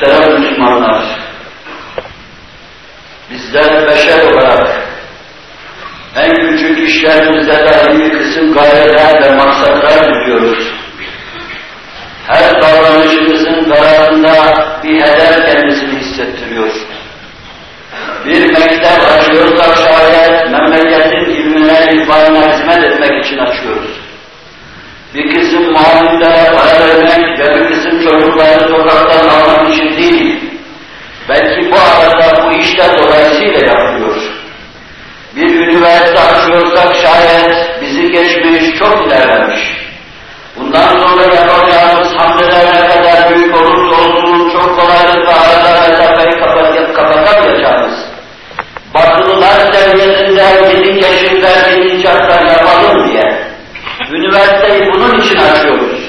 Muhterem Müslümanlar, bizler beşer olarak en küçük işlerimizde dahi bir kısım gayeler ve maksatlar biliyoruz. Her davranışımızın kararında bir hedef kendisini hissettiriyor. Bir mektep açıyorsak şayet memleketin ilmine, irfanına hizmet etmek için açıyoruz. Bir kısım mahallelere para vermek ve bir kısım çocukları Üniversiteyi bunun için açıyoruz.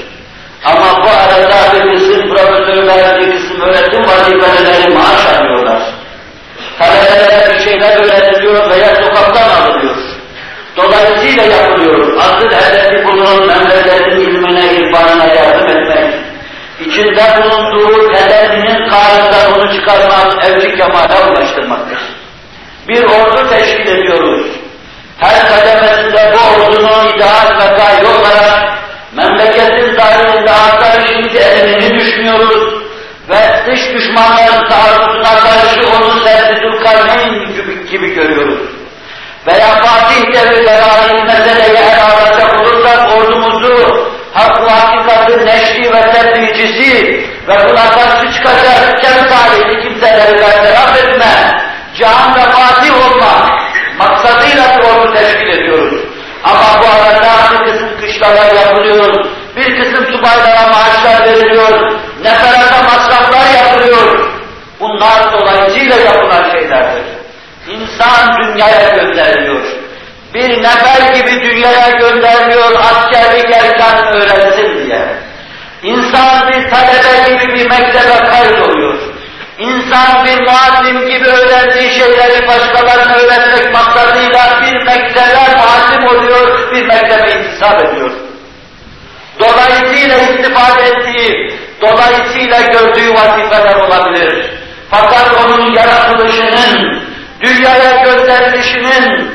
Ama bu arada bir kısım profesörler, bir kısım öğretim vazifeleri maaş alıyorlar. Talebelere bir şeyler öğretiliyor veya sokaktan alınıyor. Dolayısıyla yapılıyor. Asıl hedefi bunun memleketin ilmine, irfanına yardım etmek. İçinde bulunduğu kaderinin karnından onu çıkarmak, evli kemale ulaştırmaktır. Bir ordu teşkil ediyoruz. Her kademesinde bu ordunun ideal ve gaye olarak memleketin şimdi elimini düşünüyoruz ve dış düşmanların taarruzuna karşı onu Serdi Karneyn gibi, gibi görüyoruz. Veya Fatih ait meseleyi ele alacak olursak ordumuzu hak ve hakikatin neşri ve tebliğcisi ve karşı çıkacak kemsaliydi kimseleri bertaraf etme, cihan ve fatih olma maksadıyla bir ordu teşkil ediyoruz. Ama bu arada bir kısım kışlalar yapılıyor, bir kısım subaylara maaşlar veriliyor, neferata masraflar yapılıyor. Bunlar dolayısıyla yapılan şeylerdir. İnsan dünyaya gönderiliyor. Bir nefer gibi dünyaya gönderiliyor askerlik erken öğrensin diye. İnsan bir talebe gibi bir mektebe kaydoluyor. İnsan bir muallim gibi öğrendiği şeyleri başkalarına öğretmek maksadıyla bir mektebe muallim oluyor, bir mektebe intisap ediyor. Dolayısıyla istifade ettiği, dolayısıyla gördüğü vazifeler olabilir. Fakat onun yaratılışının, dünyaya gönderilişinin,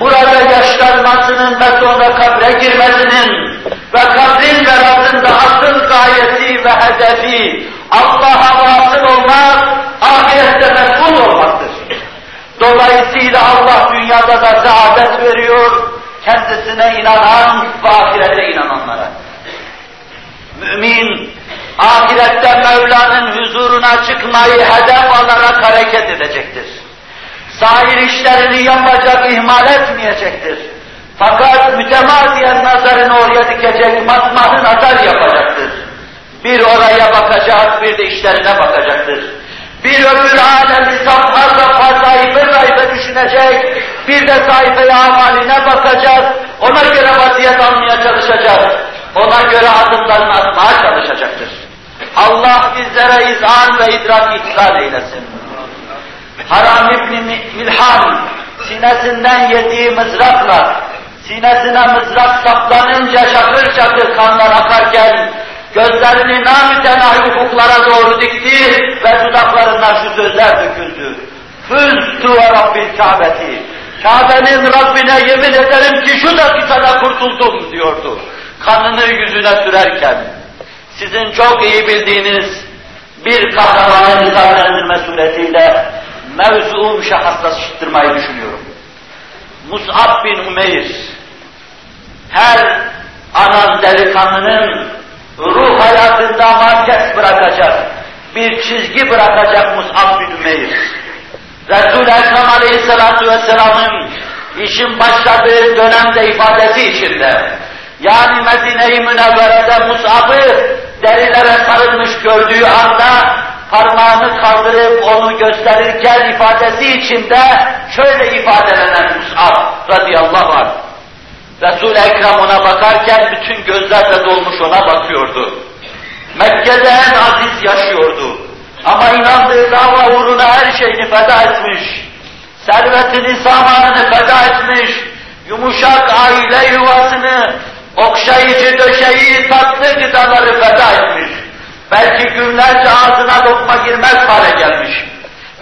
burada yaşlanmasının ve sonra kabre girmesinin ve kabrin ve Rabbinde asıl gayesi ve hedefi Allah'a vasıl olmak, ahirette mesul olmaktır. Dolayısıyla Allah dünyada da saadet veriyor, kendisine inanan ve ahirete inananlara. Mümin, ahirette Mevla'nın huzuruna çıkmayı hedef alarak hareket edecektir. Sahir işlerini yapacak, ihmal etmeyecektir. Fakat mütemadiyen nazarını oraya dikecek, matmahı nazar yapacaktır. Bir oraya bakacak, bir de işlerine bakacaktır. Bir öbür alemi saplar saplar sayfa sayfa düşünecek, bir de sayfaya amaline bakacak, ona göre vaziyet almaya çalışacak, ona göre adımlarını atmaya çalışacaktır. Allah bizlere izan ve idrak ihsan eylesin. Haram İbni Milhan sinesinden yediği mızrakla sinesine mızrak saplanınca şakır şakır kanlar akarken gözlerini namütenahi ufuklara doğru dikti ve dudaklarından şu sözler döküldü. Füztü ve Rabbil Kâbeti. Kabe'nin Rabbine yemin ederim ki şu dakikada kurtuldum diyordu. Kanını yüzüne sürerken sizin çok iyi bildiğiniz bir kahramanı nizamlendirme suretiyle mevzuum şahıslaştırmayı düşünüyorum. Mus'ab bin Umeyr, her anan delikanlının ruh hayatında market bırakacak, bir çizgi bırakacak Mus'ab bin Umeyr. Resul-i Ekrem Aleyhisselatü Vesselam'ın işin başladığı dönemde ifadesi içinde, yani Medine-i Münevvere'de Mus'ab'ı derilere sarılmış gördüğü anda parmağını kaldırıp onu gösterirken ifadesi içinde şöyle ifadelenen Mus'ab radıyallahu anh. Resul-i Ekrem ona bakarken bütün gözlerle dolmuş ona bakıyordu. Mekke'de en aziz yaşıyordu. Ama inandığı dava uğruna her şeyini feda etmiş. Servetini, samanını feda etmiş. Yumuşak aile yuvasını, okşayıcı döşeği, tatlı gıdaları feda etmiş. Belki günlerce ağzına lokma girmez hale gelmiş.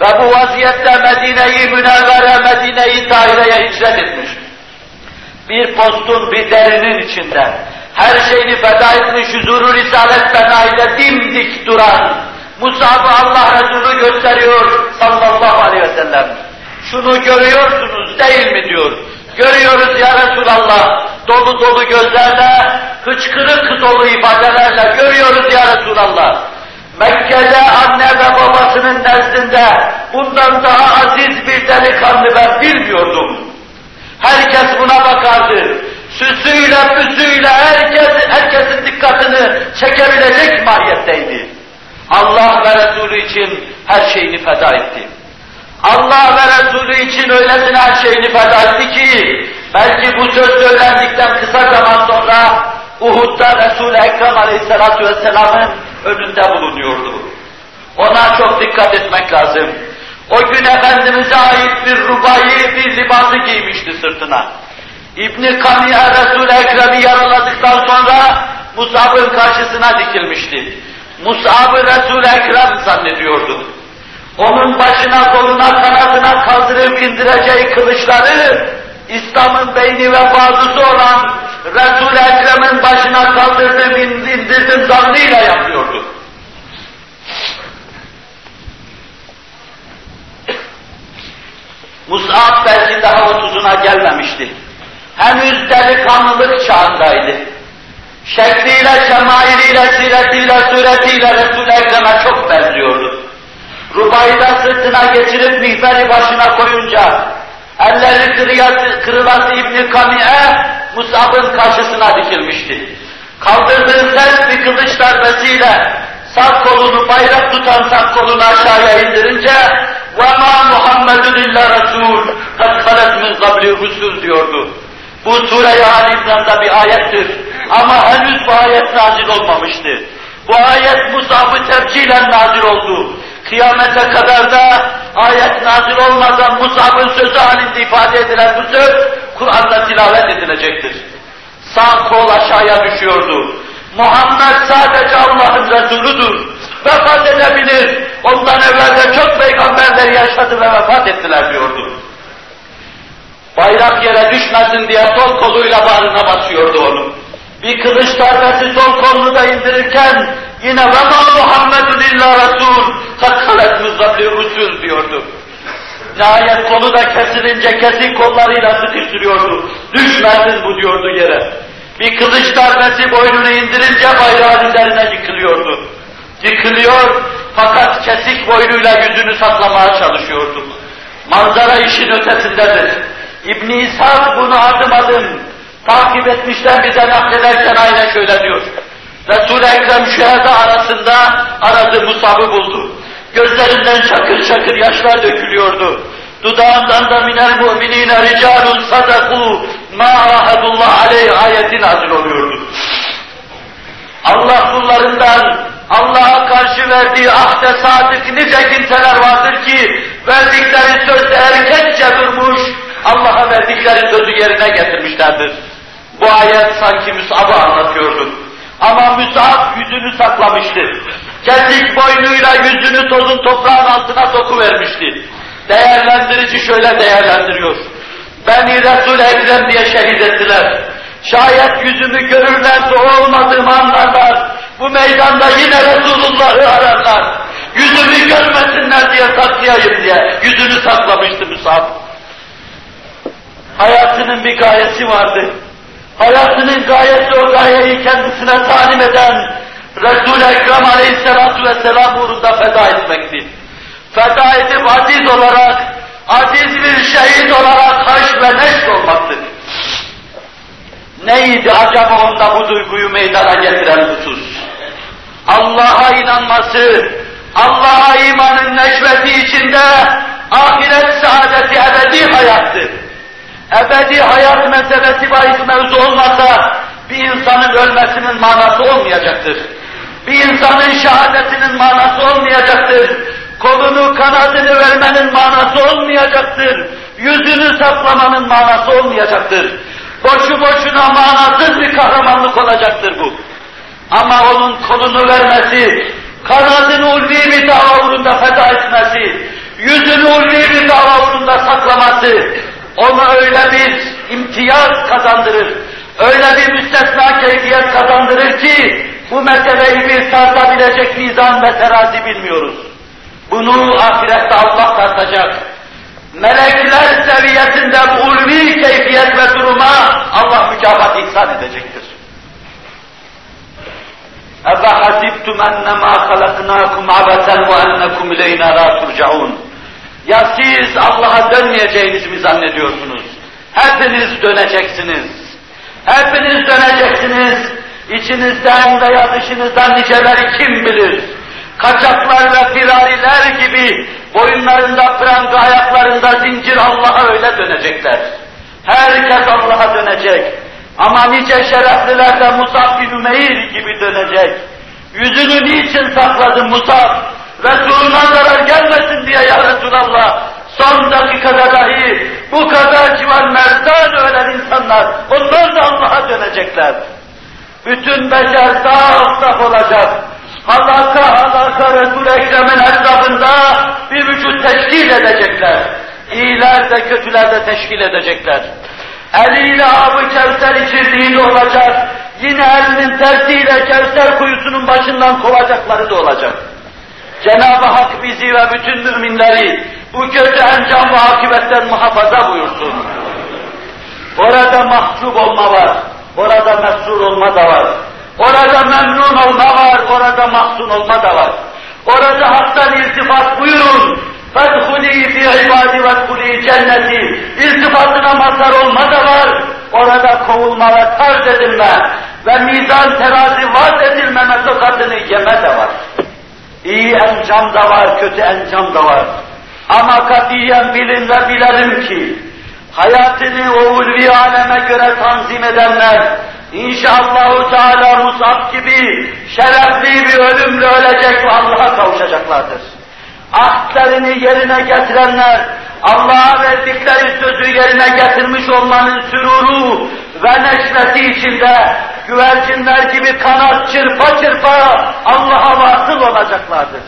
Ve bu vaziyette Medine'yi Münevvere, Medine'yi daireye hicret etmiş. Bir postun, bir derinin içinde her şeyini feda etmiş huzuru Risalet Benai'de dimdik duran Musab'ı Allah Resulü gösteriyor sallallahu aleyhi ve sellem. Şunu görüyorsunuz değil mi diyor. Görüyoruz ya Resulallah. Dolu dolu gözlerle, hıçkırık dolu ifadelerle görüyoruz ya Resulallah. Mekke'de anne ve babasının nezdinde bundan daha aziz bir delikanlı ben bilmiyordum. Herkes buna bakardı. Süsüyle, püsüyle herkes, herkesin dikkatini çekebilecek mahiyetteydi. Allah ve Resulü için her şeyini feda etti. Allah ve Resulü için öylesine her şeyini feda etti ki, belki bu söz söylendikten kısa zaman sonra Uhud'da Resul-i Ekrem Aleyhisselatü Vesselam'ın önünde bulunuyordu. Ona çok dikkat etmek lazım. O gün Efendimiz'e ait bir rubayı, bir libası giymişti sırtına. İbni Kamiye Resul-i Ekrem'i yaraladıktan sonra Musab'ın karşısına dikilmişti. Musab'ı Resul-i Ekrem zannediyordu. Onun başına, koluna, kanadına kaldırıp indireceği kılıçları İslam'ın beyni ve bazısı olan Resul-i Ekrem'in başına kaldırdım, indirdim zannıyla yapıyordu. Mus'ab belki daha otuzuna gelmemişti. Henüz delikanlılık çağındaydı. Şekliyle, şemailiyle, siretiyle, suretiyle Resul-i Ekrem'e çok benziyordu. Rubayı da sırtına geçirip mihberi başına koyunca, elleri kırıyası, kırılası İbn-i Kami'e Musab'ın karşısına dikilmişti. Kaldırdığı sert bir kılıç darbesiyle sağ kolunu bayrak tutan sağ kolunu aşağıya indirince وَمَا مُحَمَّدٌ اِلَّا رَسُولٌ قَدْ خَلَتْ مِنْ قَبْلِ رُسُولٌ diyordu. Bu Sure-i Ali İmran'da bir ayettir. Ama henüz bu ayet nazil olmamıştı. Bu ayet Musab'ı tepkiyle nazil oldu. Kıyamete kadar da ayet nazil olmadan Musab'ın sözü halinde ifade edilen bu söz Kur'an'da tilavet edilecektir. Sağ kol aşağıya düşüyordu. Muhammed sadece Allah'ın Resuludur. Vefat edebilir. Ondan evvel de çok peygamberler yaşadı ve vefat ettiler diyordu. Bayrak yere düşmesin diye sol koluyla bağrına basıyordu onu. Bir kılıç darbesi sol kolunu da indirirken Yine ve ma Muhammedun illa Resul, takkalet müzzabli rusul diyordu. Nihayet konu da kesilince kesik kollarıyla sıkıştırıyordu. Düşmesin bu diyordu yere. Bir kılıç darbesi boynunu indirince bayrağın üzerine yıkılıyordu. Yıkılıyor fakat kesik boynuyla yüzünü saklamaya çalışıyordu. Manzara işin ötesindedir. ibn İsa bunu adım adım takip etmişler bize naklederken aynen şöyle diyor. Resul-i Ekrem şüheda arasında aradı Musab'ı buldu. Gözlerinden çakır çakır yaşlar dökülüyordu. Dudağından da minel mu'minine ricalun sadaku ma ahadullah aleyh ayeti nazil oluyordu. Allah kullarından Allah'a karşı verdiği ahde sadık nice kimseler vardır ki verdikleri sözde erkekçe durmuş, Allah'a verdikleri sözü yerine getirmişlerdir. Bu ayet sanki Müs'ab'ı anlatıyordu. Ama Müs'ab yüzünü saklamıştı. Kesik boynuyla yüzünü tozun toprağın altına sokuvermişti. Değerlendirici şöyle değerlendiriyor. Beni Resul-i Ekrem diye şehit ettiler. Şayet yüzümü görürlerse olmadığımı anlarlar. Bu meydanda yine Resulullah'ı ararlar. Yüzümü görmesinler diye saklayayım diye. Yüzünü saklamıştı Musab. Hayatının bir gayesi vardı. Hayatının gayesi o gayeyi kendisine talim eden Resul-i Ekrem Aleyhisselatü Vesselam uğrunda feda etmekti. Feda edip aziz olarak, aziz bir şehit olarak haş ve neşr olmaktı. Neydi acaba onda bu duyguyu meydana getiren husus? Allah'a inanması, Allah'a imanın neşveti içinde ahiret saadeti ebedi hayattı. Ebedi hayat meselesi bahis mevzu olmasa bir insanın ölmesinin manası olmayacaktır. Bir insanın şehadetinin manası olmayacaktır. Kolunu, kanadını vermenin manası olmayacaktır. Yüzünü saklamanın manası olmayacaktır. Boşu boşuna manasız bir kahramanlık olacaktır bu. Ama onun kolunu vermesi, kanadını ulvi bir dava uğrunda feda etmesi, yüzünü ulvi bir dava uğrunda saklaması, ona öyle bir imtiyaz kazandırır, öyle bir müstesna keyfiyet kazandırır ki, bu meseleyi bir tartabilecek mizan ve terazi bilmiyoruz. Bunu ahirette Allah tartacak. Melekler seviyesinde bu ulvi keyfiyet ve duruma Allah mükafat ihsan edecektir. اَفَحَسِبْتُمْ اَنَّمَا خَلَقْنَاكُمْ عَبَثًا وَاَنَّكُمْ اِلَيْنَا لَا تُرْجَعُونَ ya siz Allah'a dönmeyeceğinizi mi zannediyorsunuz? Hepiniz döneceksiniz. Hepiniz döneceksiniz. İçinizden veya dışınızdan niceleri kim bilir? Kaçaklar ve firariler gibi boyunlarında pranga ayaklarında zincir Allah'a öyle dönecekler. Herkes Allah'a dönecek. Ama nice şerefliler de Musab bin Ümeyr gibi dönecek. Yüzünü niçin sakladın Musab? Resuluna zarar gelmesin diye ya Resulallah. Son dakikada dahi bu kadar civar merdan ölen insanlar, onlar da Allah'a dönecekler. Bütün beşer saf saf olacak. Halaka halaka Resul-i Ekrem'in etrafında bir vücut teşkil edecekler. İyiler de kötüler de teşkil edecekler. Eliyle avı Kevser içirdiği de olacak. Yine elinin tersiyle Kevser kuyusunun başından kovacakları da olacak. Cenab-ı Hak bizi ve bütün müminleri bu kötü encam ve akibetten muhafaza buyursun. Orada mahcup olma var, orada mesrur olma da var. Orada memnun olma var, orada mahzun olma da var. Orada haktan iltifat buyurun. فَدْخُلِي فِي عِبَادِ وَدْخُلِي cenneti. İltifatına mazhar olma da var. Orada kovulma ve tarz edilme ve mizan terazi vaz edilmeme tokatını yeme de var. İyi encam da var, kötü encam da var. Ama katiyen bilin ve bilelim ki, hayatını o ulvi aleme göre tanzim edenler, İnşallahü Teala Musab gibi şerefli bir ölümle ölecek ve Allah'a kavuşacaklardır. Ahdlerini yerine getirenler, Allah'a verdikleri sözü yerine getirmiş olmanın süruru ve neşveti içinde güvercinler gibi kanat çırpa çırpa Allah'a vasıl olacaklardır.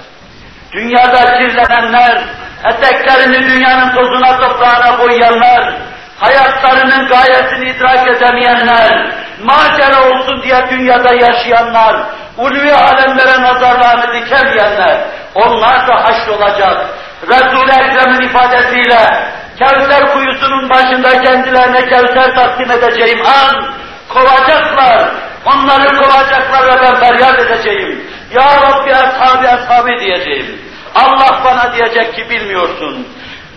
Dünyada kirlenenler, eteklerini dünyanın tozuna toprağına boyayanlar, hayatlarının gayesini idrak edemeyenler, macera olsun diye dünyada yaşayanlar, ulvi alemlere nazarlarını dikemeyenler, onlar da haşrolacak. Resul-i Ekrem'in ifadesiyle, Kevser kuyusunun başında kendilerine Kevser takdim edeceğim an, kovacaklar, onları kovacaklar ve ben feryat edeceğim. Ya Rabbi ashabi ashabi diyeceğim. Allah bana diyecek ki bilmiyorsun.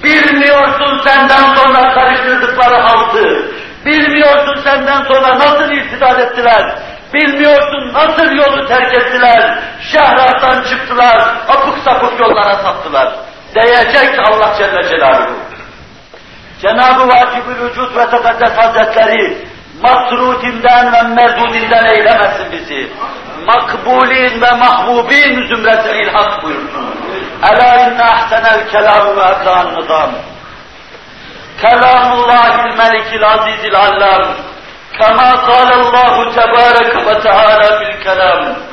Bilmiyorsun senden sonra karıştırdıkları haltı. Bilmiyorsun senden sonra nasıl irtidat ettiler. Bilmiyorsun nasıl yolu terk ettiler. Şehrattan çıktılar, apık sapık yollara saptılar. Diyecek Allah Celle Celaluhu. Cenab-ı Vacib-ül Vücud ve Tekaddes Hazretleri masrudinden ve merdudinden eylemesin bizi. Makbulin ve mahbubin zümresine ilhak buyursun. Ela inne ahsenel kelam ve ekran nizam. Kelamullahil melikil azizil allam. Kema kâlallahu tebârek ve teâlâ bil kelam.